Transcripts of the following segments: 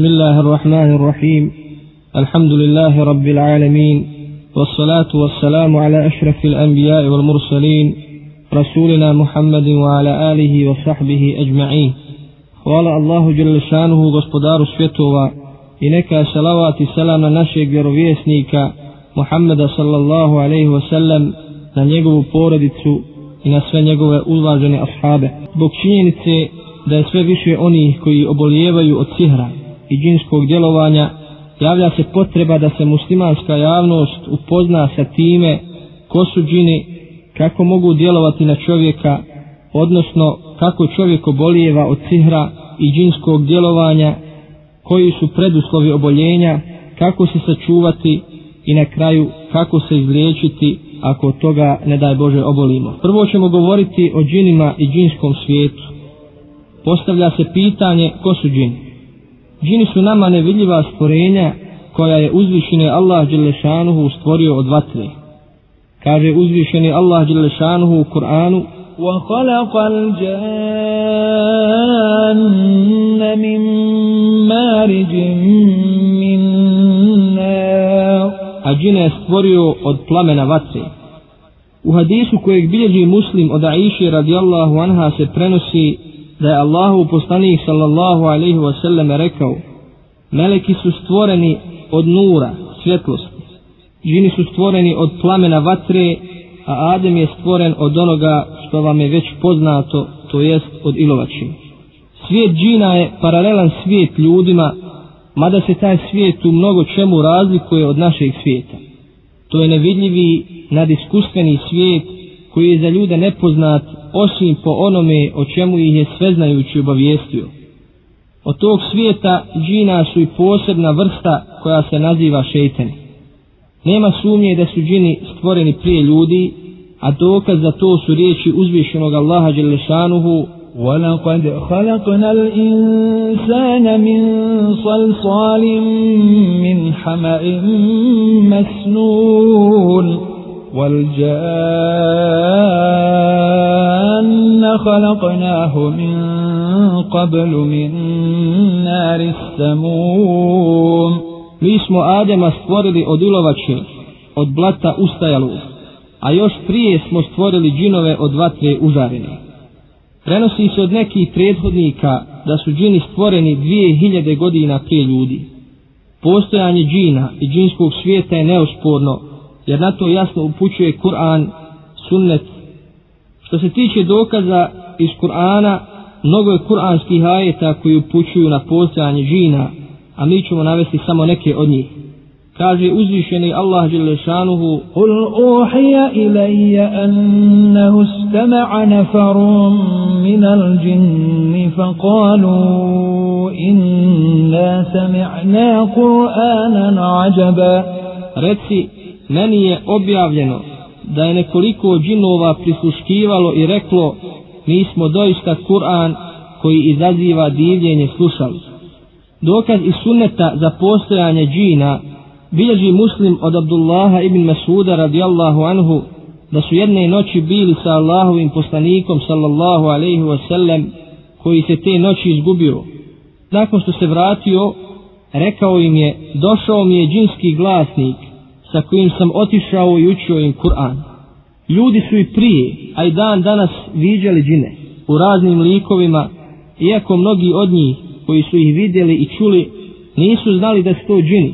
بسم الله الرحمن الرحيم الحمد لله رب العالمين والصلاة والسلام على أشرف الأنبياء والمرسلين رسولنا محمد وعلى آله وصحبه أجمعين Hvala Allahu Đelešanuhu, gospodaru svjetova, i neka salavat i salam na našeg vjerovjesnika Muhammeda sallallahu alaihi wasallam, na njegovu porodicu i na sve njegove uvažene ashabe. Zbog činjenice da je sve više onih koji obolijevaju od sihra i džinskog djelovanja, javlja se potreba da se muslimanska javnost upozna sa time ko su džini, kako mogu djelovati na čovjeka, odnosno kako čovjek obolijeva od sihra i džinskog djelovanja, koji su preduslovi oboljenja, kako se sačuvati i na kraju kako se izliječiti ako od toga ne daj Bože obolimo. Prvo ćemo govoriti o džinima i džinskom svijetu. Postavlja se pitanje ko su džini Džini su nama nevidljiva stvorenja koja je uzvišene Allah Đelešanuhu stvorio od vatre. Kaže uzvišeni Allah Đelešanuhu u Kur'anu وخلق الجن من مارج من نار a džine je stvorio od plamena vatre. U hadisu kojeg bilježi muslim od Aisha radijallahu anha se prenosi da je Allahu poslanik sallallahu alaihi wasallam rekao Meleki su stvoreni od nura, svjetlosti. Žini su stvoreni od plamena vatre, a Adem je stvoren od onoga što vam je već poznato, to jest od ilovačine. Svijet džina je paralelan svijet ljudima, mada se taj svijet u mnogo čemu razlikuje od našeg svijeta. To je nevidljivi, nadiskustveni svijet koji je za ljude nepoznat osim po onome o čemu ih je sveznajući obavijestio. Od tog svijeta džina su i posebna vrsta koja se naziva šeitani. Nema sumnje da su džini stvoreni prije ljudi, a dokaz za to su riječi uzvišenog Allaha Đelešanuhu وَلَقَدْ خَلَقْنَا الْإِنسَانَ مِنْ صَلْصَالٍ مِنْ حَمَئٍ مَسْنُونَ وَالْجَانَّ خَلَقْنَاهُ مِنْ قَبْلُ مِنْ نَارِ السَّمُومِ Mi smo Adema stvorili od ilovače, od blata ustajalog, a još prije smo stvorili džinove od vatre užarene. Prenosi se od nekih prethodnika da su džini stvoreni dvije hiljade godina prije ljudi. Postojanje džina i džinskog svijeta je neosporno, jer na to jasno upućuje Kur'an, sunnet. Što se tiče dokaza iz Kur'ana, mnogo je kur'anskih ajeta koji upućuju na postojanje džina, a mi ćemo navesti samo neke od njih. Kaže uzvišeni Allah Đelešanuhu Kul uhija ilaija annahu stama'a nefarum minal džinni faqalu inna sami'na kur'anan ađaba Reci, meni je objavljeno da je nekoliko džinova prisluškivalo i reklo mi smo doista Kur'an koji izaziva divljenje slušali. Dokaz iz sunneta za postojanje džina bilježi muslim od Abdullaha ibn Masuda radijallahu anhu da su jedne noći bili sa Allahovim poslanikom sallallahu alaihi wasallam koji se te noći izgubio. Nakon što se vratio, rekao im je, došao mi je džinski glasnik sa kojim sam otišao i učio im Kur'an. Ljudi su i prije, a i dan danas viđali džine u raznim likovima, iako mnogi od njih koji su ih vidjeli i čuli nisu znali da su to džini,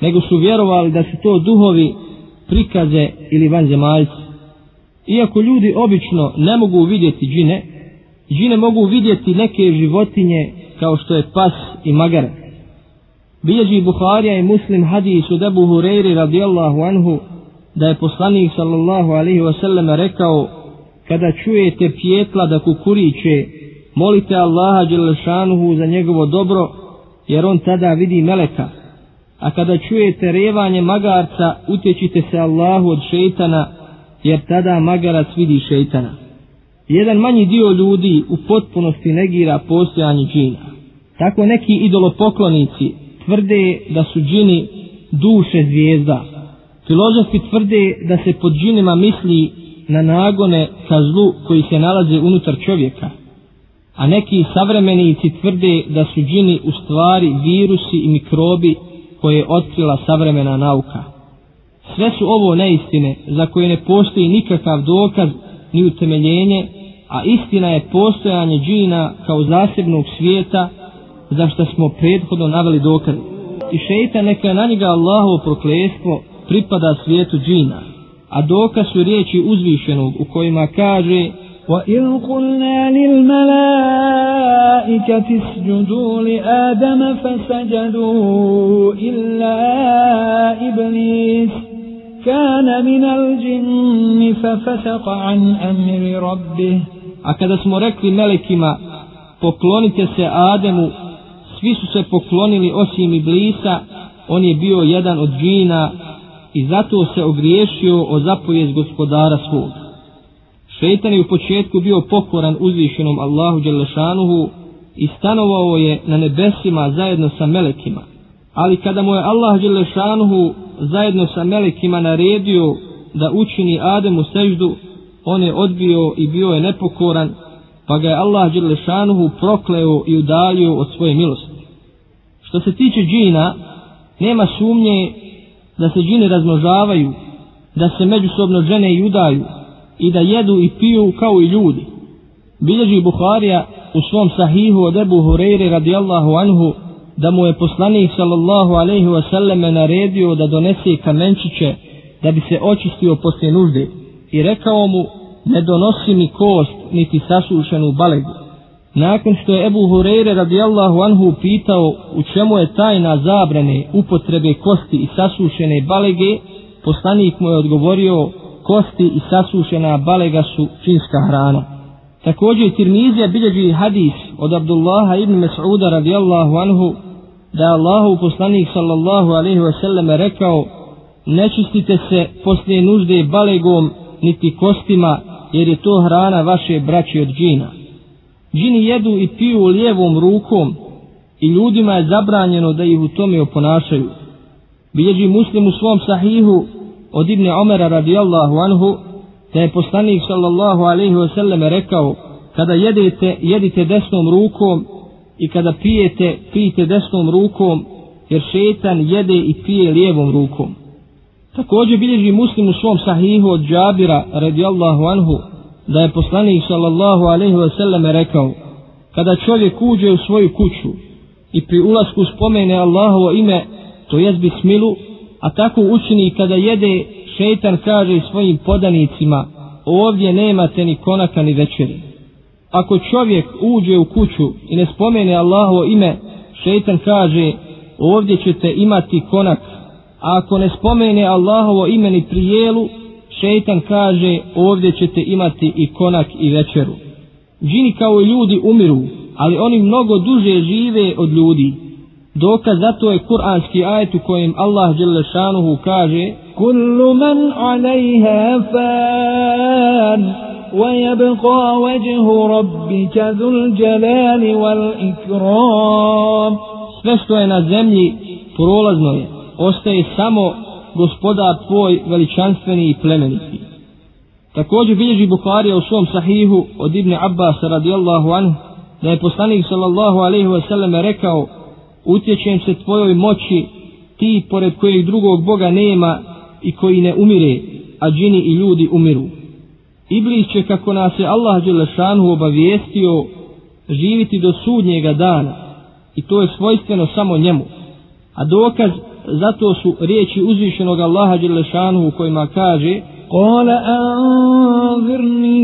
nego su vjerovali da su to duhovi prikaze ili vanzemaljci. Iako ljudi obično ne mogu vidjeti džine, džine mogu vidjeti neke životinje kao što je pas i magarac. Bilježi Buharija i Muslim hadis od Ebu Hureyri radijallahu anhu da je poslanik sallallahu alaihi wasallam rekao kada čujete pjetla da kukuriće molite Allaha Đelešanuhu za njegovo dobro jer on tada vidi meleka a kada čujete revanje magarca, utječite se Allahu od šeitana, jer tada magarac vidi šeitana. Jedan manji dio ljudi u potpunosti negira postojanje džina. Tako neki idolopoklonici tvrde da su džini duše zvijezda. Filozofi tvrde da se pod džinima misli na nagone ka zlu koji se nalaze unutar čovjeka. a neki savremenici tvrde da su džini u stvari virusi i mikrobi koje je otkrila savremena nauka. Sve su ovo neistine za koje ne postoji nikakav dokaz ni utemeljenje, a istina je postojanje džina kao zasebnog svijeta za što smo prethodno naveli dokaz. I šeita neka na njega Allahovo proklestvo pripada svijetu džina, a dokaz su riječi uzvišenog u kojima kaže وَإِذْ قُلْنَا لِلْمَلَائِكَةِ اسْجُدُوا لِآدَمَ فَسَجَدُوا إِلَّا إِبْلِيسَ كَانَ مِنَ الْجِنِّ فَفَسَقَ عَنْ أَمْرِ رَبِّهِ A kada smo rekli melekima, poklonite se Ademu, svi su se poklonili osim Iblisa, on je bio jedan od džina i zato se ogriješio o zapovijest gospodara svog. Šeitan je u početku bio pokoran uzvišenom Allahu Đelešanuhu i stanovao je na nebesima zajedno sa melekima. Ali kada mu je Allah Đelešanuhu zajedno sa melekima naredio da učini Ademu seždu, on je odbio i bio je nepokoran, pa ga je Allah Đelešanuhu prokleo i udalio od svoje milosti. Što se tiče džina, nema sumnje da se džine razmnožavaju, da se međusobno žene i udaju, i da jedu i piju kao i ljudi. Bilježi Buharija u svom sahihu od Ebu Hureyre radijallahu anhu da mu je poslanik sallallahu alaihi wasallam naredio da donese kamenčiće da bi se očistio poslije nužde i rekao mu ne donosi mi kost niti sasušenu balegu. Nakon što je Ebu Hureyre radijallahu anhu pitao u čemu je tajna zabrane upotrebe kosti i sasušene balege, poslanik mu je odgovorio kosti i sasušena balega su činska hrana. Također Tirmizija bilježi hadis od Abdullaha ibn Mas'uda radijallahu anhu da je Allahu poslanik sallallahu alaihi ve sallam rekao ne čistite se poslije nužde balegom niti kostima jer je to hrana vaše braće od džina. Džini jedu i piju lijevom rukom i ljudima je zabranjeno da ih u tome oponašaju. Bilježi muslim u svom sahihu od Ibne Omera radijallahu anhu, da je poslanik sallallahu alaihi wa sallam rekao, kada jedete, jedite desnom rukom i kada pijete, pijete desnom rukom, jer šetan jede i pije lijevom rukom. Također bilježi muslim u svom sahihu od Džabira radijallahu anhu, da je poslanik sallallahu alaihi ve sallam rekao, kada čovjek uđe u svoju kuću i pri ulasku spomene Allahovo ime, to jest bismilu, a tako učini kada jede, šeitan kaže svojim podanicima, ovdje nemate ni konaka ni večeri. Ako čovjek uđe u kuću i ne spomene Allahovo ime, šeitan kaže, ovdje ćete imati konak, a ako ne spomene Allahovo ime ni prijelu, šeitan kaže, ovdje ćete imati i konak i večeru. Džini kao i ljudi umiru, ali oni mnogo duže žive od ljudi. Dokaz za to je kuranski ajet u kojem Allah dželle šanuhu kaže: "Kullu man 'alayha fan wa yabqa wajhu rabbika dhul jalali wal ikram." Sve što je na zemlji prolazno je, ostaje samo gospodar tvoj veličanstveni i plemeniti. Također bilježi Bukharija u svom sahihu od Ibn Abbas radijallahu anhu da je poslanik sallallahu alaihi wasallam rekao utječem se tvojoj moći, ti pored kojeg drugog Boga nema i koji ne umire, a džini i ljudi umiru. Iblis će, kako nas je Allah Đelešanu obavijestio, živiti do sudnjega dana i to je svojstveno samo njemu. A dokaz zato su riječi uzvišenog Allaha Đelešanu u kojima kaže Kona anvirni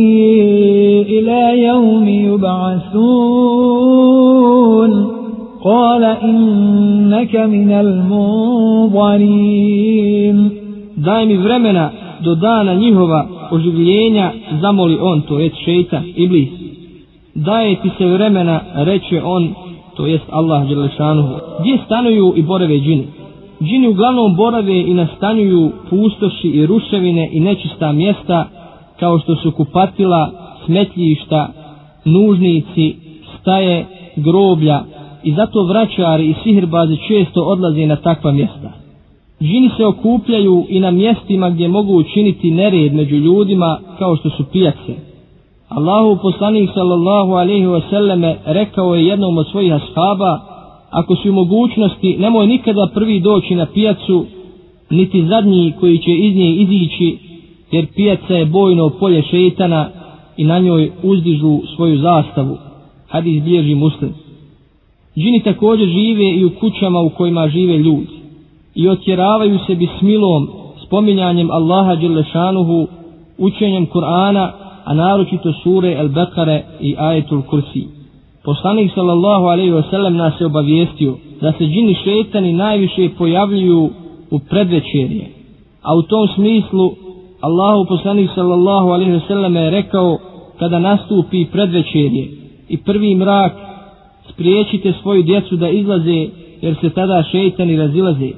ila javmi yub'asun Kona innaka minal mubarim Daj mi vremena do dana njihova oživljenja zamoli on to jest šeitan iblis. Daje ti se vremena reče on to jest Allah Đelešanu gdje stanuju i boreve džini? Džini uglavnom borave i nastanjuju pustoši i ruševine i nečista mjesta kao što su kupatila, smetljišta, nužnici, staje, groblja, i zato vraćari i sihirbazi često odlaze na takva mjesta. Džini se okupljaju i na mjestima gdje mogu učiniti nered među ljudima kao što su pijace. Allahu poslanik sallallahu alaihi wasallame rekao je jednom od svojih ashaba, ako su mogućnosti, nemoj nikada prvi doći na pijacu, niti zadnji koji će iz nje izići, jer pijaca je bojno polje šeitana i na njoj uzdižu svoju zastavu. Hadis bilježi muslim. Džini također žive i u kućama u kojima žive ljudi i otjeravaju se bismilom, spominjanjem Allaha Đelešanuhu, učenjem Kur'ana, a naročito sure El Bekare i Ajetul Kursi. Poslanik sallallahu alaihi wa sallam nas je obavijestio da se džini šetani najviše pojavljuju u predvečerje. A u tom smislu Allahu poslanik sallallahu alaihi wa sallam je rekao kada nastupi predvečerje i prvi mrak spriječite svoju djecu da izlaze jer se tada šeitani razilaze.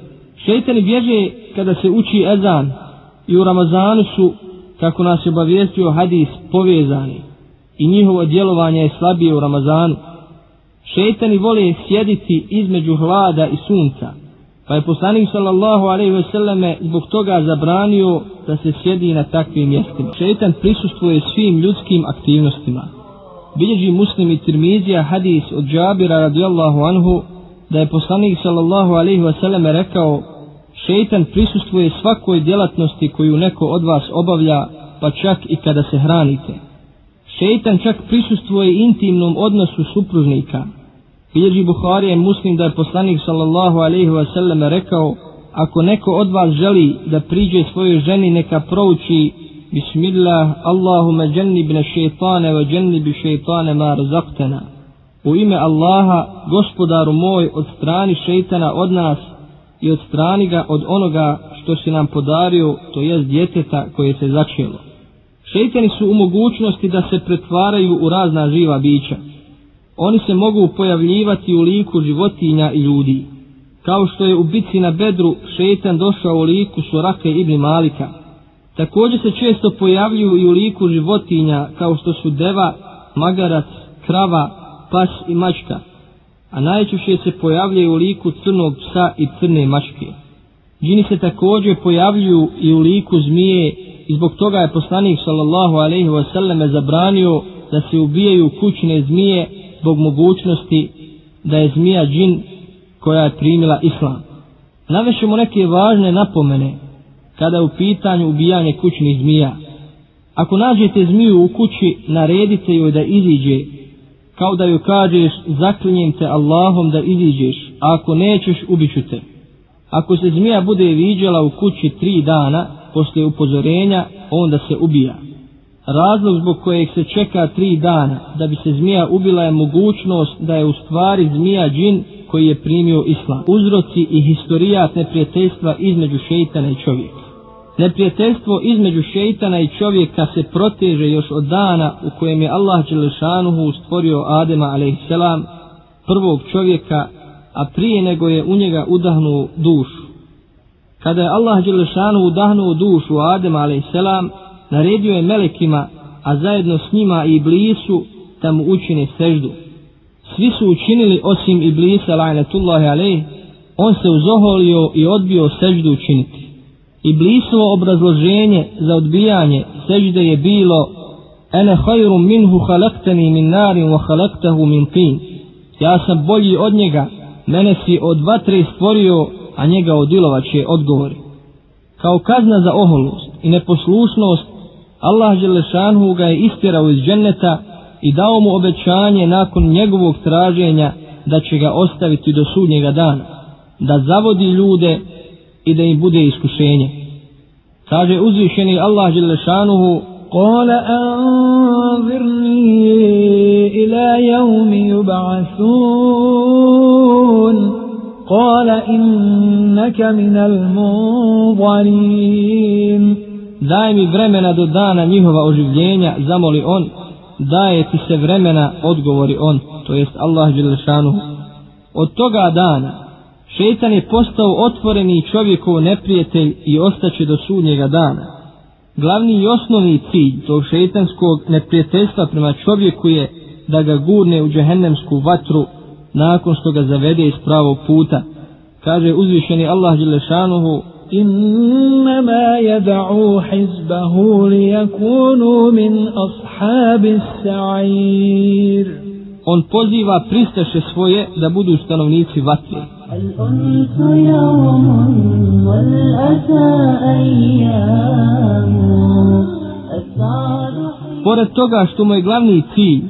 Šeitani bježe kada se uči ezan i u Ramazanu su, kako nas je obavijestio hadis, povezani i njihovo djelovanje je slabije u Ramazanu. Šeitani vole sjediti između hlada i sunca, pa je poslanik sallallahu alaihi ve selleme zbog toga zabranio da se sjedi na takvim mjestima. Šeitan prisustvuje svim ljudskim aktivnostima. Bilježi muslim i tirmizija hadis od Džabira radijallahu anhu da je poslanik sallallahu alaihi ve selleme rekao šeitan prisustvuje svakoj djelatnosti koju neko od vas obavlja pa čak i kada se hranite. Šeitan čak prisustvuje intimnom odnosu supružnika. Bilježi Buharije muslim da je poslanik sallallahu alaihi wa sallam rekao ako neko od vas želi da priđe svojoj ženi neka prouči Bismillah Allahume džennibne šeitane wa džennibi šeitane ma razaktena. U ime Allaha, gospodaru moj, od strani šeitana od nas i od strani ga od onoga što si nam podario, to jest djeteta koje se začelo. Šeitani su u mogućnosti da se pretvaraju u razna živa bića. Oni se mogu pojavljivati u liku životinja i ljudi. Kao što je u bici na bedru šeitan došao u liku Surake ibn Malika. Također se često pojavljuju i u liku životinja kao što su deva, magarac, krava, pas i mačka. A najčešće se pojavljaju u liku crnog psa i crne mačke. Džini se također pojavljuju i u liku zmije i zbog toga je poslanik sallallahu alaihi wa sallam zabranio da se ubijaju kućne zmije zbog mogućnosti da je zmija džin koja je primila islam. Navešemo neke važne napomene kada je u pitanju ubijanje kućnih zmija. Ako nađete zmiju u kući, naredite joj da iziđe, kao da joj kažeš zaklinjem te Allahom da iziđeš, a ako nećeš, ubiću te. Ako se zmija bude viđala u kući tri dana, posle upozorenja, onda se ubija. Razlog zbog kojeg se čeka tri dana da bi se zmija ubila je mogućnost da je u stvari zmija džin koji je primio islam. Uzroci i historijat neprijateljstva između šeitana i čovjeka. Neprijateljstvo između šeitana i čovjeka se proteže još od dana u kojem je Allah Đelešanuhu stvorio Adema a.s. prvog čovjeka, a prije nego je u njega udahnuo dušu. Kada je Allah Đelešanu udahnuo dušu Adem a.s. naredio je melekima, a zajedno s njima i Iblisu, da mu učine seždu. Svi su učinili osim Iblisa la'natullahi alaih, on se uzoholio i odbio seždu učiniti. Iblisovo obrazloženje za odbijanje sežde je bilo Ene hajrum minhu halaktani min narin wa halaktahu min tin. Ja sam bolji od njega, mene si od vatre stvorio, a njega od ilova će odgovori. Kao kazna za oholost i neposlušnost, Allah Želešanhu ga je istjerao iz dženneta i dao mu obećanje nakon njegovog traženja da će ga ostaviti do sudnjega dana, da zavodi ljude i da im bude iskušenje. Kaže uzvišeni Allah Želešanuhu, قال أنظرني إلى يوم يبعثون قال إنك من المنظرين Daj mi vremena do dana njihova oživljenja, zamoli on, daje ti se vremena, odgovori on, to jest Allah Đelešanu. Od toga dana, šeitan je postao otvoreni čovjekov neprijatelj i ostaće do sudnjega dana. Glavni i osnovni cilj tog šeitanskog neprijateljstva prema čovjeku je da ga gurne u džehennemsku vatru nakon što ga zavede iz pravog puta. Kaže uzvišeni Allah Đelešanuhu إنما يدعو حزبه ليكونوا من أصحاب السعير On poziva pristaše svoje da budu stanovnici vatre. الأنس يوم والأسى أيام السعد Pored toga što mu je glavni cilj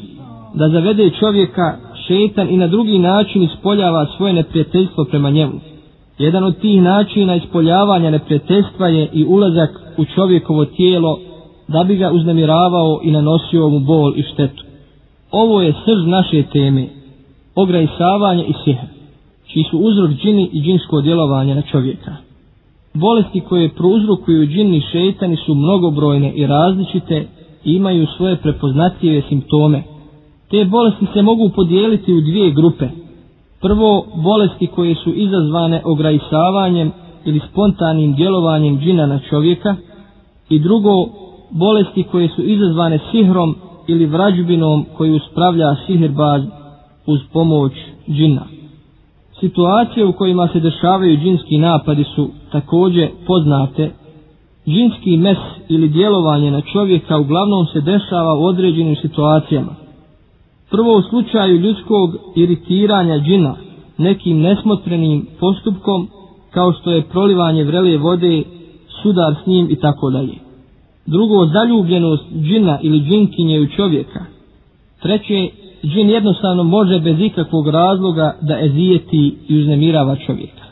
da zavede čovjeka, šetan i na drugi način ispoljava svoje neprijateljstvo prema njemu. Jedan od tih načina ispoljavanja neprijateljstva je i ulazak u čovjekovo tijelo da bi ga uznemiravao i nanosio mu bol i štetu. Ovo je srž naše teme, ograjsavanje i sihr, čiji su uzrok džini i džinsko djelovanje na čovjeka. Bolesti koje prouzrokuju džini šeitani su mnogobrojne i različite i imaju svoje prepoznatljive simptome. Te bolesti se mogu podijeliti u dvije grupe. Prvo, bolesti koje su izazvane ograjsavanjem ili spontanim djelovanjem džina na čovjeka i drugo, bolesti koje su izazvane sihrom ili vrađbinom koju spravlja sihirbaz uz pomoć džina. Situacije u kojima se dešavaju džinski napadi su također poznate. Džinski mes ili djelovanje na čovjeka uglavnom se dešava u određenim situacijama. Prvo u slučaju ljudskog iritiranja džina nekim nesmotrenim postupkom kao što je prolivanje vrele vode, sudar s njim i tako dalje. Drugo, zaljubljenost džina ili džinkinje u čovjeka. Treće, džin jednostavno može bez ikakvog razloga da ezijeti i uznemirava čovjeka.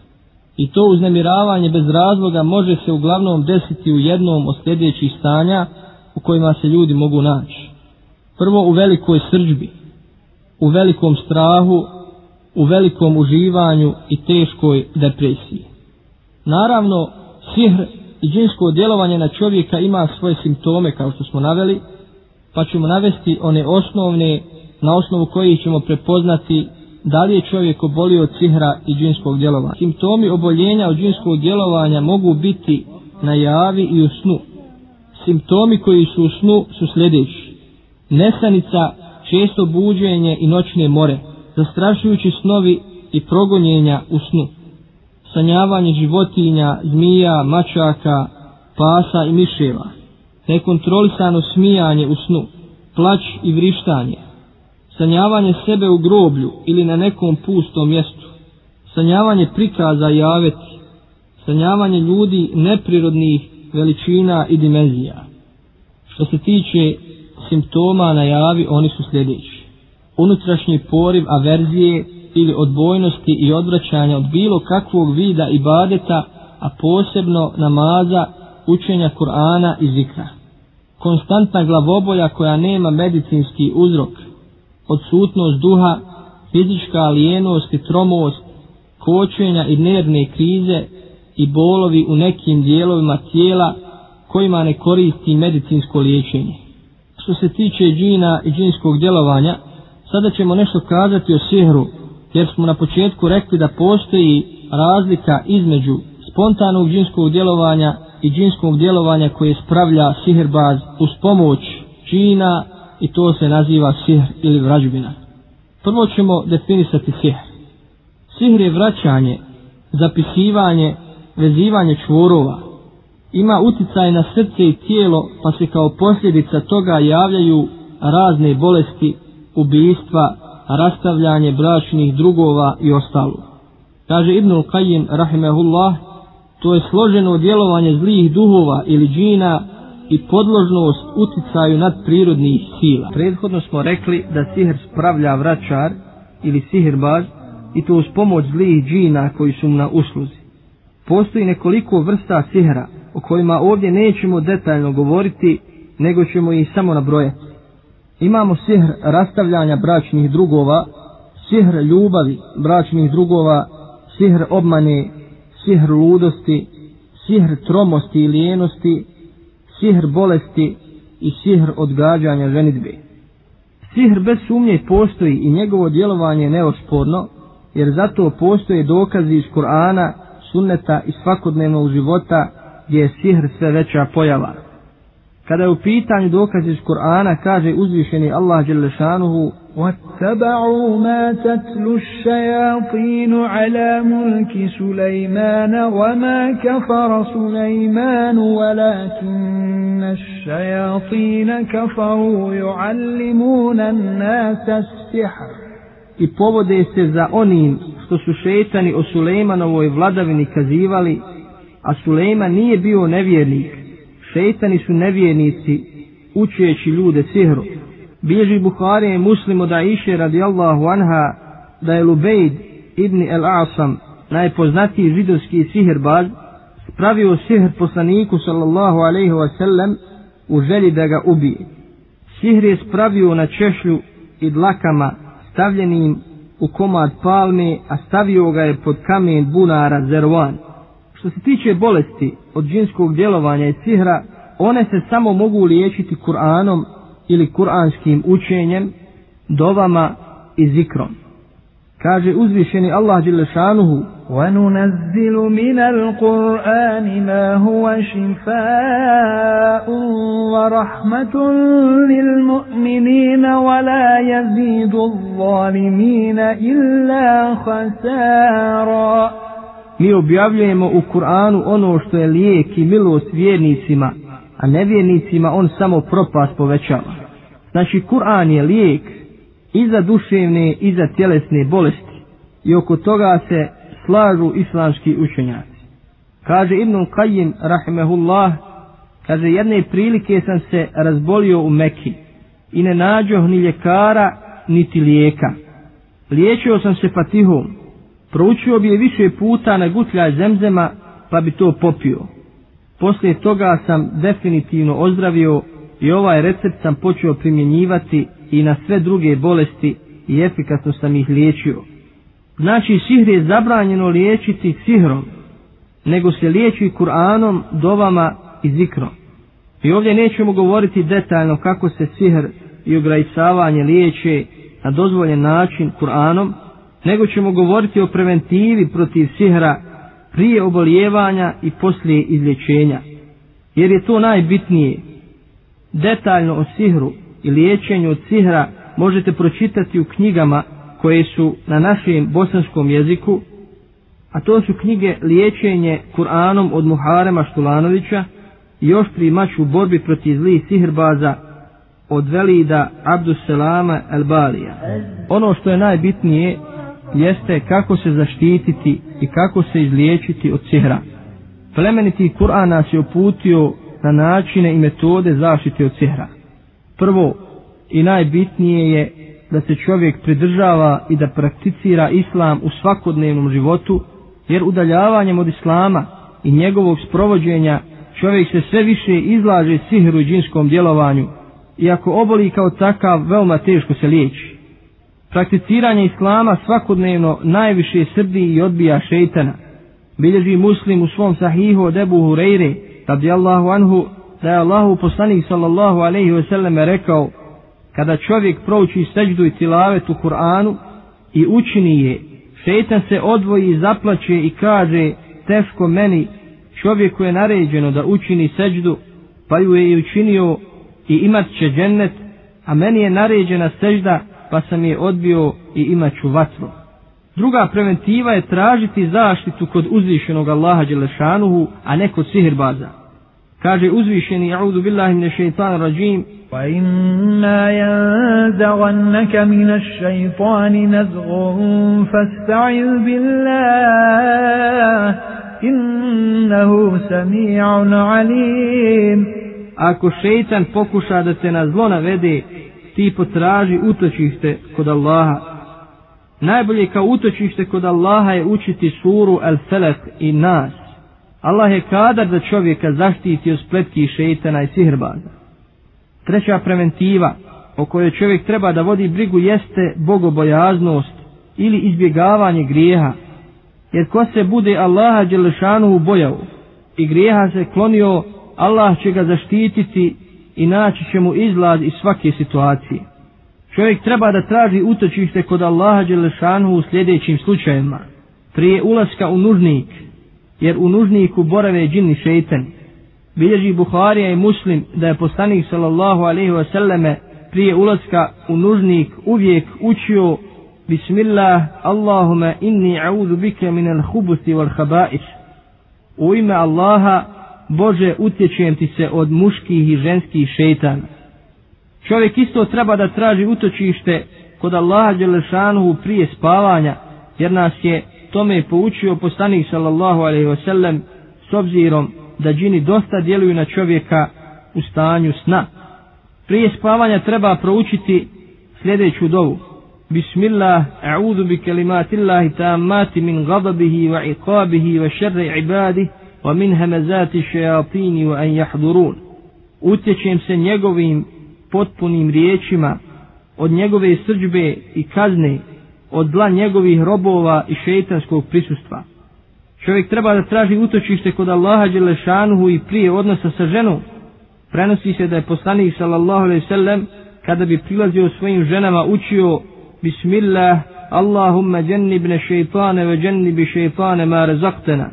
I to uznemiravanje bez razloga može se uglavnom desiti u jednom od sljedećih stanja u kojima se ljudi mogu naći. Prvo u velikoj srđbi, u velikom strahu, u velikom uživanju i teškoj depresiji. Naravno, sihr i džinsko djelovanje na čovjeka ima svoje simptome kao što smo naveli, pa ćemo navesti one osnovne na osnovu kojih ćemo prepoznati da li je čovjek obolio od sihra i džinskog djelovanja. Simptomi oboljenja od džinskog djelovanja mogu biti na javi i u snu. Simptomi koji su u snu su sljedeći. Nesanica, često buđenje i noćne more, zastrašujući snovi i progonjenja u snu. Sanjavanje životinja, zmija, mačaka, pasa i miševa. Nekontrolisano smijanje u snu, plać i vrištanje, sanjavanje sebe u groblju ili na nekom pustom mjestu, sanjavanje prikaza i aveti, sanjavanje ljudi neprirodnih veličina i dimenzija. Što se tiče simptoma na javi, oni su sljedeći. Unutrašnji poriv averzije ili odbojnosti i odvraćanja od bilo kakvog vida i badeta, a posebno namaza, učenja Kur'ana i zikra. Konstantna glavobolja koja nema medicinski uzrok, odsutnost duha, fizička alijenost i tromost, kočenja i nervne krize i bolovi u nekim dijelovima tijela kojima ne koristi medicinsko liječenje. Što se tiče džina i džinskog djelovanja, sada ćemo nešto kazati o sihru, jer smo na početku rekli da postoji razlika između spontanog džinskog djelovanja i džinskog djelovanja koje spravlja sihirbaz uz pomoć džina i to se naziva sihr ili vrađbina. Prvo ćemo definisati sihr. Sihr je vraćanje, zapisivanje, vezivanje čvorova. Ima uticaj na srce i tijelo, pa se kao posljedica toga javljaju razne bolesti, ubijstva, rastavljanje bračnih drugova i ostalo. Kaže Ibnul Qayyim, rahimehullah, to je složeno djelovanje zlih duhova ili džina i podložnost uticaju nad prirodnih sila. Prethodno smo rekli da sihr spravlja vraćar ili sihirbaz i to uz pomoć zlih džina koji su mu na usluzi. Postoji nekoliko vrsta sihra o kojima ovdje nećemo detaljno govoriti, nego ćemo ih samo nabrojati. Imamo sihr rastavljanja bračnih drugova, sihr ljubavi bračnih drugova, sihr obmane, sihr ludosti, sihr tromosti i lijenosti, sihr bolesti i sihr odgađanja ženitbe. Sihr bez sumnje postoji i njegovo djelovanje je neosporno, jer zato postoje dokazi iz Kur'ana, sunneta i svakodnevnog života gdje je sihr sve veća pojava. Kada je u pitanju dokazi iz Kur'ana, kaže uzvišeni Allah Đelešanuhu واتبعوا ما تتلو الشياطين على ملك سليمان وما كفر سليمان ولكن الشياطين كفروا يعلمون الناس السحر i povode se za onim što su šetani o Sulejmanovoj vladavini kazivali, a Sulejman nije bio nevjernik. Šetani su nevjernici, učeći ljude sihru. Bježi Buharije i muslimo da iše radijallahu anha da je Lubejd ibn El Asam, najpoznatiji židovski sihirbaz, spravio sihr poslaniku sallallahu alaihi wa sellem u želji da ga ubije. Sihr je spravio na češlju i dlakama stavljenim u komad palme, a stavio ga je pod kamen bunara Zervan. Što se tiče bolesti od džinskog djelovanja i sihra, one se samo mogu liječiti Kur'anom ili kuranskim učenjem, dovama i zikrom. Kaže uzvišeni Allah Đelešanuhu وننزل من القرآن ما هو شفاء ورحمة للمؤمنين ولا يزيد الظالمين إلا خسارا Mi objavljujemo u Kur'anu ono što je lijek i milost vjernicima, a nevjernicima on samo propast povećava. Znači, Kur'an je lijek i za duševne i za tjelesne bolesti. I oko toga se slažu islamski učenjaci. Kaže Ibn Qayyim, rahimehullah, kaže jedne prilike sam se razbolio u Mekki i ne nađoh ni ljekara, niti lijeka. Liječio sam se patihom, proučio bi je više puta na gutlja zemzema, pa bi to popio. Poslije toga sam definitivno ozdravio i ovaj recept sam počeo primjenjivati i na sve druge bolesti i efikasno sam ih liječio. Znači sihr je zabranjeno liječiti sihrom, nego se liječi Kur'anom, dovama i zikrom. I ovdje nećemo govoriti detaljno kako se sihr i ograjsavanje liječe na dozvoljen način Kur'anom, nego ćemo govoriti o preventivi protiv sihra prije obolijevanja i poslije izlječenja. Jer je to najbitnije. Detaljno o sihru i liječenju od sihra možete pročitati u knjigama koje su na našem bosanskom jeziku, a to su knjige Liječenje Kur'anom od Muharema Štulanovića i još mač u borbi protiv zlih sihrbaza od Velida Abduselama Elbalija. Ono što je najbitnije jeste kako se zaštititi i kako se izliječiti od sihra. Plemeniti Kur'an nas je uputio na načine i metode zaštite od sihra. Prvo i najbitnije je da se čovjek pridržava i da prakticira islam u svakodnevnom životu, jer udaljavanjem od islama i njegovog sprovođenja čovjek se sve više izlaže sihru i džinskom djelovanju, iako oboli kao takav veoma teško se liječi. Prakticiranje islama svakodnevno najviše srdi i odbija šeitana. Bilježi muslim u svom sahihu od Ebu Hureyre, radijallahu anhu, da je Allahu poslanik sallallahu alaihi ve selleme rekao, kada čovjek prouči seđdu i tilavet u Kur'anu i učini je, šeitan se odvoji i zaplaće i kaže, teško meni, čovjeku je naređeno da učini seđdu, pa ju je i učinio i imat će džennet, a meni je naređena sežda, pa sam je odbio i imat ću vatru. Druga preventiva je tražiti zaštitu kod uzvišenog Allaha Đelešanuhu, a ne kod sihirbaza. Kaže uzvišeni, a'udhu billahi min ash-shaytan rajim. Fa inna yanzaghannaka min šeitani nazgum, fasta'il fasta'iz billah. Innahu sami'un 'alim. Ako šejtan pokuša da te na zlo navede, ti potraži utočište kod Allaha. Najbolje kao utočište kod Allaha je učiti suru Al-Falaq i Nas. Allah je kadar da čovjeka zaštiti od spletki šeitana i sihrbaza. Treća preventiva o kojoj čovjek treba da vodi brigu jeste bogobojaznost ili izbjegavanje grijeha. Jer ko se bude Allaha Đelešanu ubojao i grijeha se klonio, Allah će ga zaštititi i naći će mu izlaz iz svake situacije. Čovjek treba da traži utočište kod Allaha Đelešanu u sljedećim slučajima. Prije ulaska u nužnik, jer u nužniku borave džini šeitan. bilježi Buharija i Muslim da je poslanik sallallahu alaihi wa selleme prije ulaska u nužnik uvijek učio Bismillah, Allahume inni a'udhu bike minal hubuti wal habaiš. U ime Allaha, Bože, utječujem ti se od muških i ženskih šeitana. Čovjek isto treba da traži utočište kod Allaha Đelešanuhu prije spavanja, jer nas je tome poučio poslanik sallallahu alaihi wasallam s obzirom da džini dosta djeluju na čovjeka u stanju sna. Prije spavanja treba proučiti sljedeću dovu. Bismillah, a'udhu bi kalimatillahi tammati min gadabihi wa iqabihi wa šerri ibadih wa min hamazati šajatini wa an jahdurun. Utječem se njegovim potpunim riječima od njegove srđbe i kazne, od dla njegovih robova i šeitanskog prisustva. Čovjek treba da traži utočište kod Allaha Đelešanuhu i prije odnosa sa ženom. Prenosi se da je poslanik sallallahu alaihi sallam kada bi prilazio svojim ženama učio Bismillah, Allahumma džennibne šeitane ve džennibi šeitane ma rezaktena.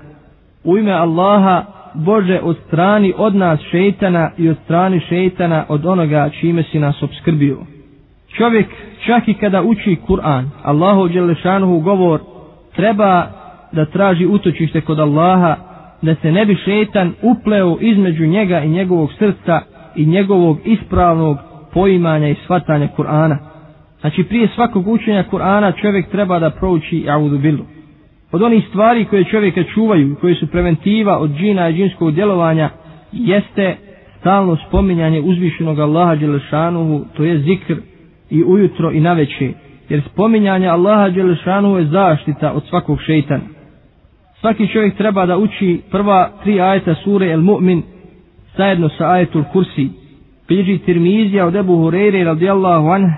U ime Allaha, Bože, od strani od nas šeitana i od strani šeitana od onoga čime si nas obskrbio. Čovjek čak i kada uči Kur'an, Allahu Đelešanuhu govor, treba da traži utočište kod Allaha, da se ne bi šetan upleo između njega i njegovog srca i njegovog ispravnog poimanja i shvatanja Kur'ana. Znači prije svakog učenja Kur'ana čovjek treba da prouči Audu Billu. Od onih stvari koje čovjeka čuvaju, koje su preventiva od džina i džinskog djelovanja, jeste stalno spominjanje uzvišenog Allaha Đelešanuhu, to je zikr i ujutro i naveče, jer spominjanje Allaha Đelešanu je zaštita od svakog šeitana. Svaki čovjek treba da uči prva tri ajeta sure El Mu'min zajedno sa ajetul Kursi. Bilježi Tirmizija od Ebu Hureyre radijallahu anh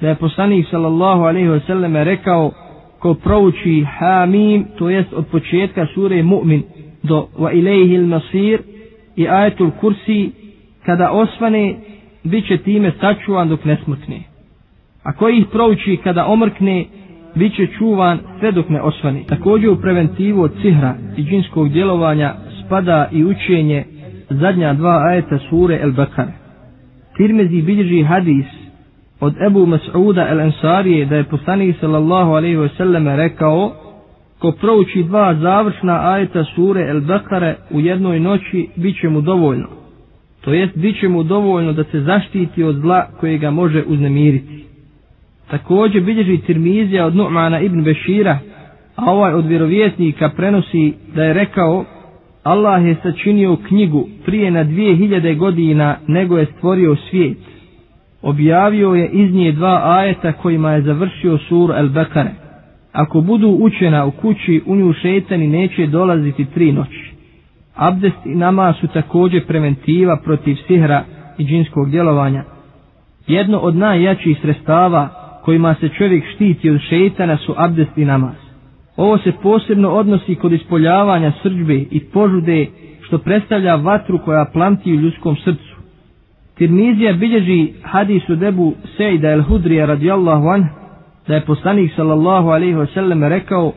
da je poslanik sallallahu alaihi wasallam rekao ko prouči Hamim, to jest od početka sure Mu'min do Wa ilaihi il masir i ajetul Kursi kada osvane bit će time sačuvan dok ne smutne. A koji ih prouči kada omrkne bit će čuvan sve dok ne osvani. Također u preventivu od cihra i džinskog djelovanja spada i učenje zadnja dva ajeta sure El Bekare. Tirmezi bilježi hadis od Ebu Mas'uda El Ansarije da je poslanik sallallahu alaihi ve selleme rekao ko prouči dva završna ajeta sure El Bekare u jednoj noći bit će mu dovoljno. To jest bit će mu dovoljno da se zaštiti od zla koje ga može uznemiriti. Također bilježi Tirmizija od Nu'mana ibn Bešira, a ovaj od vjerovjesnika prenosi da je rekao Allah je sačinio knjigu prije na dvije hiljade godina nego je stvorio svijet. Objavio je iz nje dva ajeta kojima je završio sur El Bekare. Ako budu učena u kući, u nju šetani neće dolaziti tri noći. Abdest i nama su također preventiva protiv sihra i džinskog djelovanja. Jedno od najjačih sredstava kojima se čovjek štiti od šeitana su abdest i namaz. Ovo se posebno odnosi kod ispoljavanja srđbe i požude što predstavlja vatru koja planti u ljudskom srcu. Tirmizija bilježi hadisu debu Sejda el Hudrija radijallahu anh da je poslanik sallallahu alaihi wa sallam rekao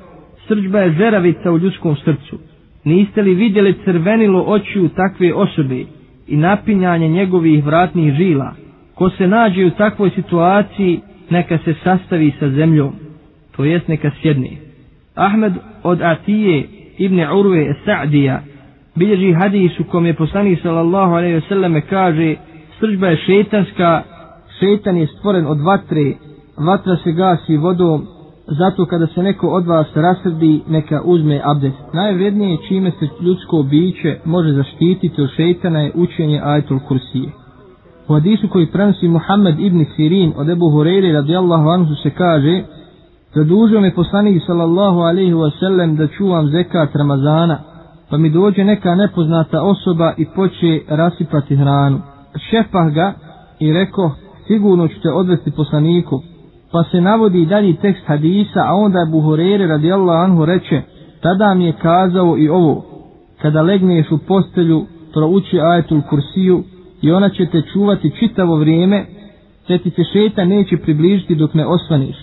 srđba je žeravica u ljudskom srcu. Niste li vidjeli crvenilo očiju takve osobe i napinjanje njegovih vratnih žila? Ko se nađe u takvoj situaciji neka se sastavi sa zemljom, to jest neka sjedni. Ahmed od Atije ibn Urve Sa'dija bilježi hadisu kom je poslanik sallallahu alaihi wasallam kaže srđba je šetanska, šetan je stvoren od vatre, vatra se gasi vodom, zato kada se neko od vas rasrdi, neka uzme abdest. Najvrednije čime se ljudsko biće može zaštititi od šetana je učenje ajtul kursije. U hadisu koji prenosi Muhammed ibn Sirin od Ebu Hureyre radijallahu anhu se kaže Zadužio me poslanik sallallahu alaihi wasallam da čuvam zekat Ramazana pa mi dođe neka nepoznata osoba i poče rasipati hranu. Šepah ga i reko sigurno ću te odvesti poslaniku pa se navodi dalji tekst hadisa a onda je Hureyre radijallahu anhu reče tada mi je kazao i ovo kada legneš u postelju prouči ajetul kursiju i ona će te čuvati čitavo vrijeme, te ti se šeta neće približiti dok ne osvaniš.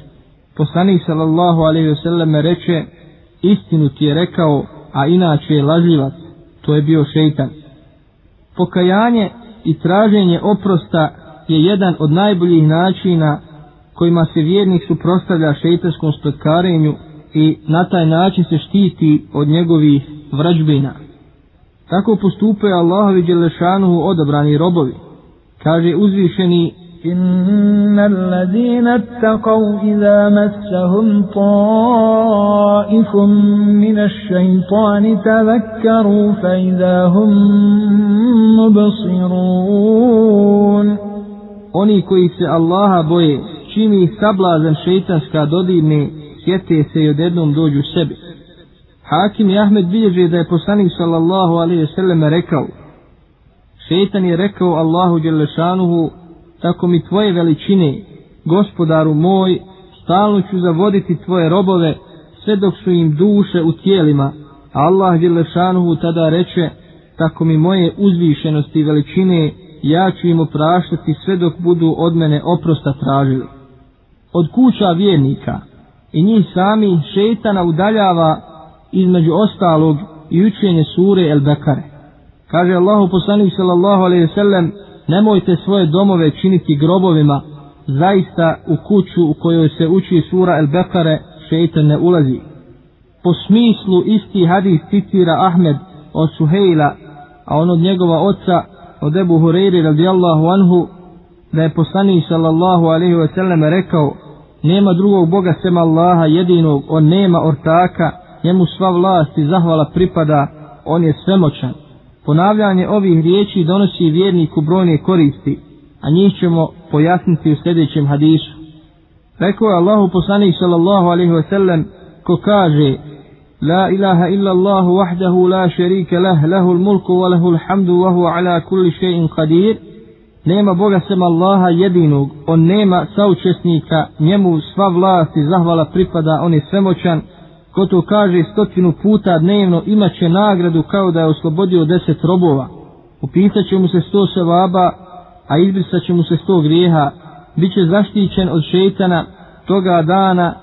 Poslanik sallallahu alaihi ve sellem reče, istinu ti je rekao, a inače je laživac, to je bio šeitan. Pokajanje i traženje oprosta je jedan od najboljih načina kojima se vjernik suprostavlja šeitanskom spletkarenju i na taj način se štiti od njegovih vrađbina. Tako postupaju Allahovi Đelešanuhu odabrani robovi. Kaže uzvišeni إن الذين اتقوا إذا مسهم طائف من الشيطان تذكروا فإذا هم مبصرون Oni koji se Allaha boje, čim ih sablazan šeitanska dodirne, sjete se i odjednom dođu sebi. Hakim i Ahmed bilježe da je poslanik sallallahu alaihi sallam rekao, šeitan je rekao Allahu Đelešanuhu, tako mi tvoje veličine, gospodaru moj, stalno ću zavoditi tvoje robove, sve dok su im duše u tijelima, Allah Đelešanuhu tada reče, tako mi moje uzvišenosti i veličine, ja ću im opraštati sve dok budu od mene oprosta tražili. Od kuća vjernika i njih sami šeitana udaljava između ostalog i učenje sure El Bekare. Kaže Allahu poslanik sallallahu alejhi ve sellem: nemojte svoje domove činiti grobovima, zaista u kuću u kojoj se uči sura El Bekare šeitan ne ulazi. Po smislu isti hadis citira Ahmed od Suhejla, a on od njegova oca, od Ebu Hureyri radijallahu anhu, da je poslanik sallallahu alaihi ve sellem rekao, nema drugog Boga sem Allaha jedinog, on nema ortaka, njemu sva vlast i zahvala pripada, on je svemoćan. Ponavljanje ovih riječi donosi vjerniku brojne koristi, a njih ćemo pojasniti u sljedećem hadisu. Rekao je Allahu poslanik sallallahu alaihi ve sellem, ko kaže La ilaha illa Allah wahdahu la sharika lah, lahul mulku wa lahul hamdu wa huwa ala kulli shay'in qadir. Nema Boga sem Allaha jedinog, on nema saučesnika, njemu sva vlast i zahvala pripada, on je svemoćan, ko to kaže stotinu puta dnevno imaće nagradu kao da je oslobodio deset robova. Upisat će mu se sto sevaba, a izbrisat će mu se sto grijeha, Biće zaštićen od šeitana toga dana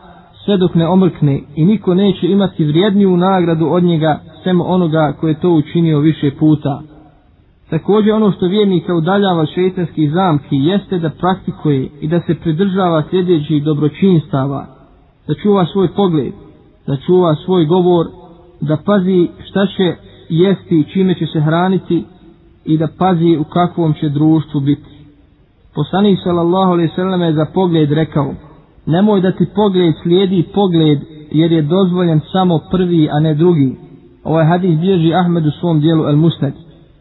sve dok ne omrkne i niko neće imati vrijedniju nagradu od njega sem onoga koje to učinio više puta. Također ono što vjernika udaljava šeitanskih zamki jeste da praktikuje i da se pridržava sljedećih dobročinstava, da čuva svoj pogled, da čuva svoj govor, da pazi šta će jesti i čime će se hraniti i da pazi u kakvom će društvu biti. Poslanik sallallahu alejhi ve je za pogled rekao, nemoj da ti pogled slijedi pogled jer je dozvoljen samo prvi, a ne drugi. Ovaj hadis bježi Ahmed u svom dijelu El Musnad.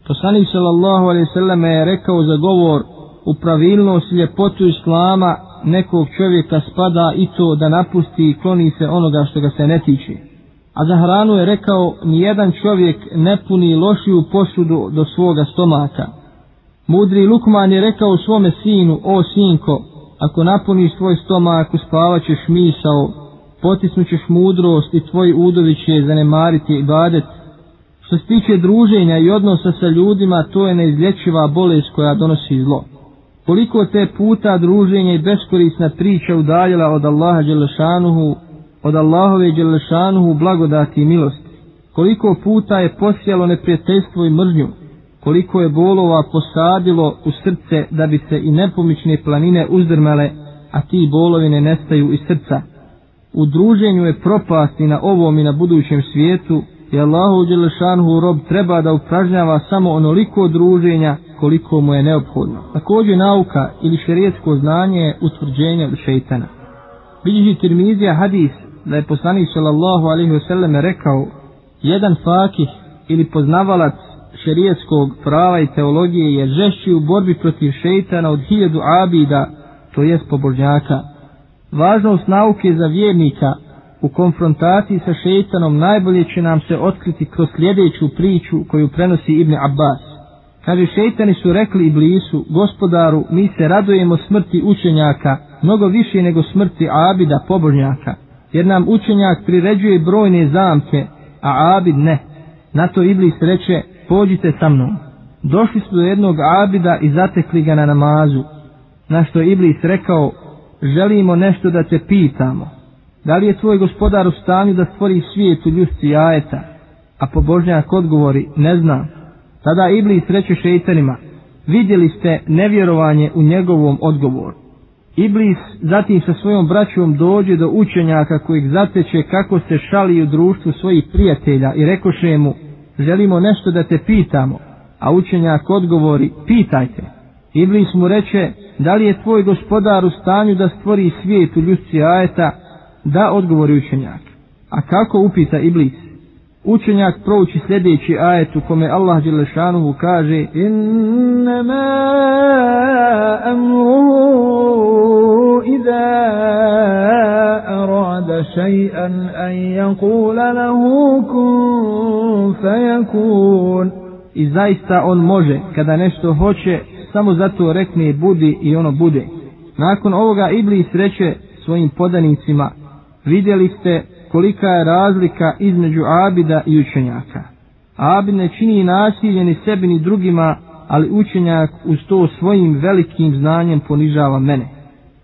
Poslanik sallallahu ve sellem je rekao za govor u pravilnost i ljepotu Islama nekog čovjeka spada i to da napusti i kloni se onoga što ga se ne tiče. A za hranu je rekao, nijedan čovjek ne puni lošiju posudu do svoga stomaka. Mudri Lukman je rekao svome sinu, o sinko, ako napuniš svoj stomak, uspavaćeš misao, potisnućeš mudrost i tvoj udovi će zanemariti i badet. Što se tiče druženja i odnosa sa ljudima, to je neizlječiva bolest koja donosi zlo koliko te puta druženje i beskorisna priča udaljila od Allaha Đelešanuhu, od Allahove Đelešanuhu blagodati i milosti. Koliko puta je posjelo neprijateljstvo i mržnju, koliko je bolova posadilo u srce da bi se i nepomične planine uzdrmale, a ti bolovi ne nestaju iz srca. U druženju je propasti na ovom i na budućem svijetu, i Allahu Đelešanuhu rob treba da upražnjava samo onoliko druženja koliko mu je neophodno. Također nauka ili šerijetsko znanje je utvrđenje od šeitana. Bilježi Tirmizija hadis da je poslanik sallallahu alaihi wasallam rekao jedan fakih ili poznavalac šerijetskog prava i teologije je žešći u borbi protiv šeitana od hiljadu abida, to jest pobožnjaka. Važnost nauke za vjernika u konfrontaciji sa šeitanom najbolje će nam se otkriti kroz sljedeću priču koju prenosi Ibn Abbas. Kaže, šeitani su rekli Iblisu, gospodaru, mi se radujemo smrti učenjaka, mnogo više nego smrti Abida, pobožnjaka, jer nam učenjak priređuje brojne zamke, a Abid ne. Na to Iblis reče, pođite sa mnom. Došli su do jednog Abida i zatekli ga na namazu. Na što je Iblis rekao, želimo nešto da te pitamo. Da li je tvoj gospodar u stanju da stvori svijet u ljusci jajeta? A pobožnjak odgovori, ne znam. Tada Iblis reče šeitanima, vidjeli ste nevjerovanje u njegovom odgovoru. Iblis zatim sa svojom braćom dođe do učenjaka kojeg zateče kako se šali u društvu svojih prijatelja i rekoše mu, želimo nešto da te pitamo, a učenjak odgovori, pitajte. Iblis mu reče, da li je tvoj gospodar u stanju da stvori svijet u ljusci ajeta, da odgovori učenjak. A kako upita Iblis? Učenjak prouči sljedeći ajet u kome Allah Đelešanuhu kaže Innama amruhu iza arada šajan an yakula lahu kun fayakun I zaista on može, kada nešto hoće, samo zato rekne budi i ono bude. Nakon ovoga Iblis reče svojim podanicima, vidjeli ste kolika je razlika između abida i učenjaka. Abid ne čini nasilje ni sebi ni drugima, ali učenjak uz to svojim velikim znanjem ponižava mene.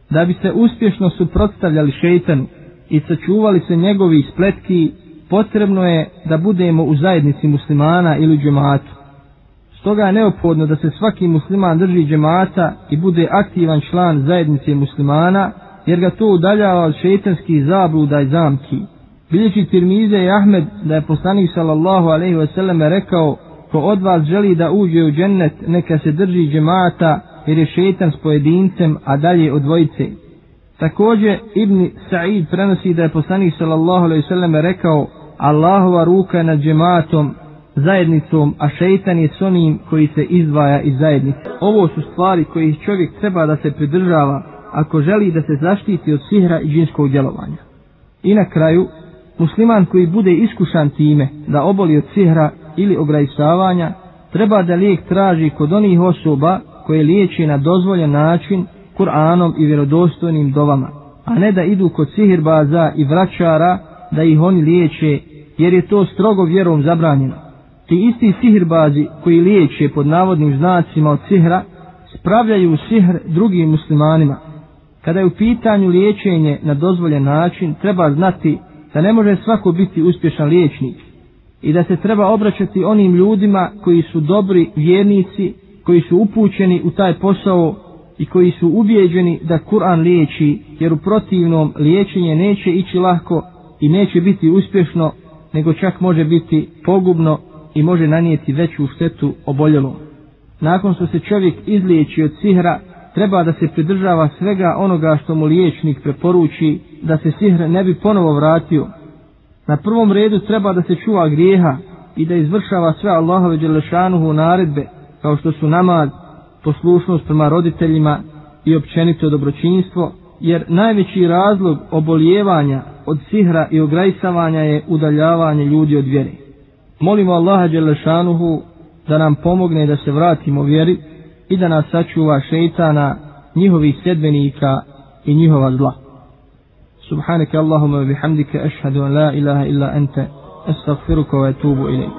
Da bi se uspješno suprotstavljali šeitanu i sačuvali se njegovi spletki, potrebno je da budemo u zajednici muslimana ili džematu. Stoga je neophodno da se svaki musliman drži džemata i bude aktivan član zajednice muslimana, jer ga to udaljava od šeitanskih zabluda i zamki. Bilječi Tirmize i Ahmed da je poslanik sallallahu alaihi wasallam rekao ko od vas želi da uđe u džennet neka se drži džemata jer je šetan s pojedincem a dalje od dvojice. Također Ibn Sa'id prenosi da je poslanik sallallahu alaihi wasallam rekao Allahova ruka nad džematom zajednicom, a šeitan je s onim koji se izdvaja iz zajednice. Ovo su stvari koji čovjek treba da se pridržava ako želi da se zaštiti od sihra i džinskog djelovanja. I na kraju, musliman koji bude iskušan time da oboli od sihra ili ograjsavanja, treba da lijek traži kod onih osoba koje liječi na dozvoljen način Kur'anom i vjerodostojnim dovama, a ne da idu kod sihirbaza i vraćara da ih oni liječe, jer je to strogo vjerom zabranjeno. Ti isti sihirbazi koji liječe pod navodnim znacima od sihra, spravljaju sihr drugim muslimanima. Kada je u pitanju liječenje na dozvoljen način, treba znati da ne može svako biti uspješan liječnik i da se treba obraćati onim ljudima koji su dobri vjernici, koji su upućeni u taj posao i koji su ubijeđeni da Kur'an liječi, jer u protivnom liječenje neće ići lahko i neće biti uspješno, nego čak može biti pogubno i može nanijeti veću štetu oboljelom. Nakon što se čovjek izliječi od sihra, treba da se pridržava svega onoga što mu liječnik preporuči da se sihr ne bi ponovo vratio. Na prvom redu treba da se čuva grijeha i da izvršava sve Allahove Đelešanuhu naredbe kao što su namaz, poslušnost prema roditeljima i općenito dobročinstvo, jer najveći razlog obolijevanja od sihra i ograjsavanja je udaljavanje ljudi od vjere. Molimo Allaha Đelešanuhu da nam pomogne da se vratimo vjeri i da nas sačuva šeitana, njihovih sedbenika i njihova zla. Subhanaka Allahumma bihamdika ashhadu an la ilaha illa anta astaghfiruka wa atubu ilayk.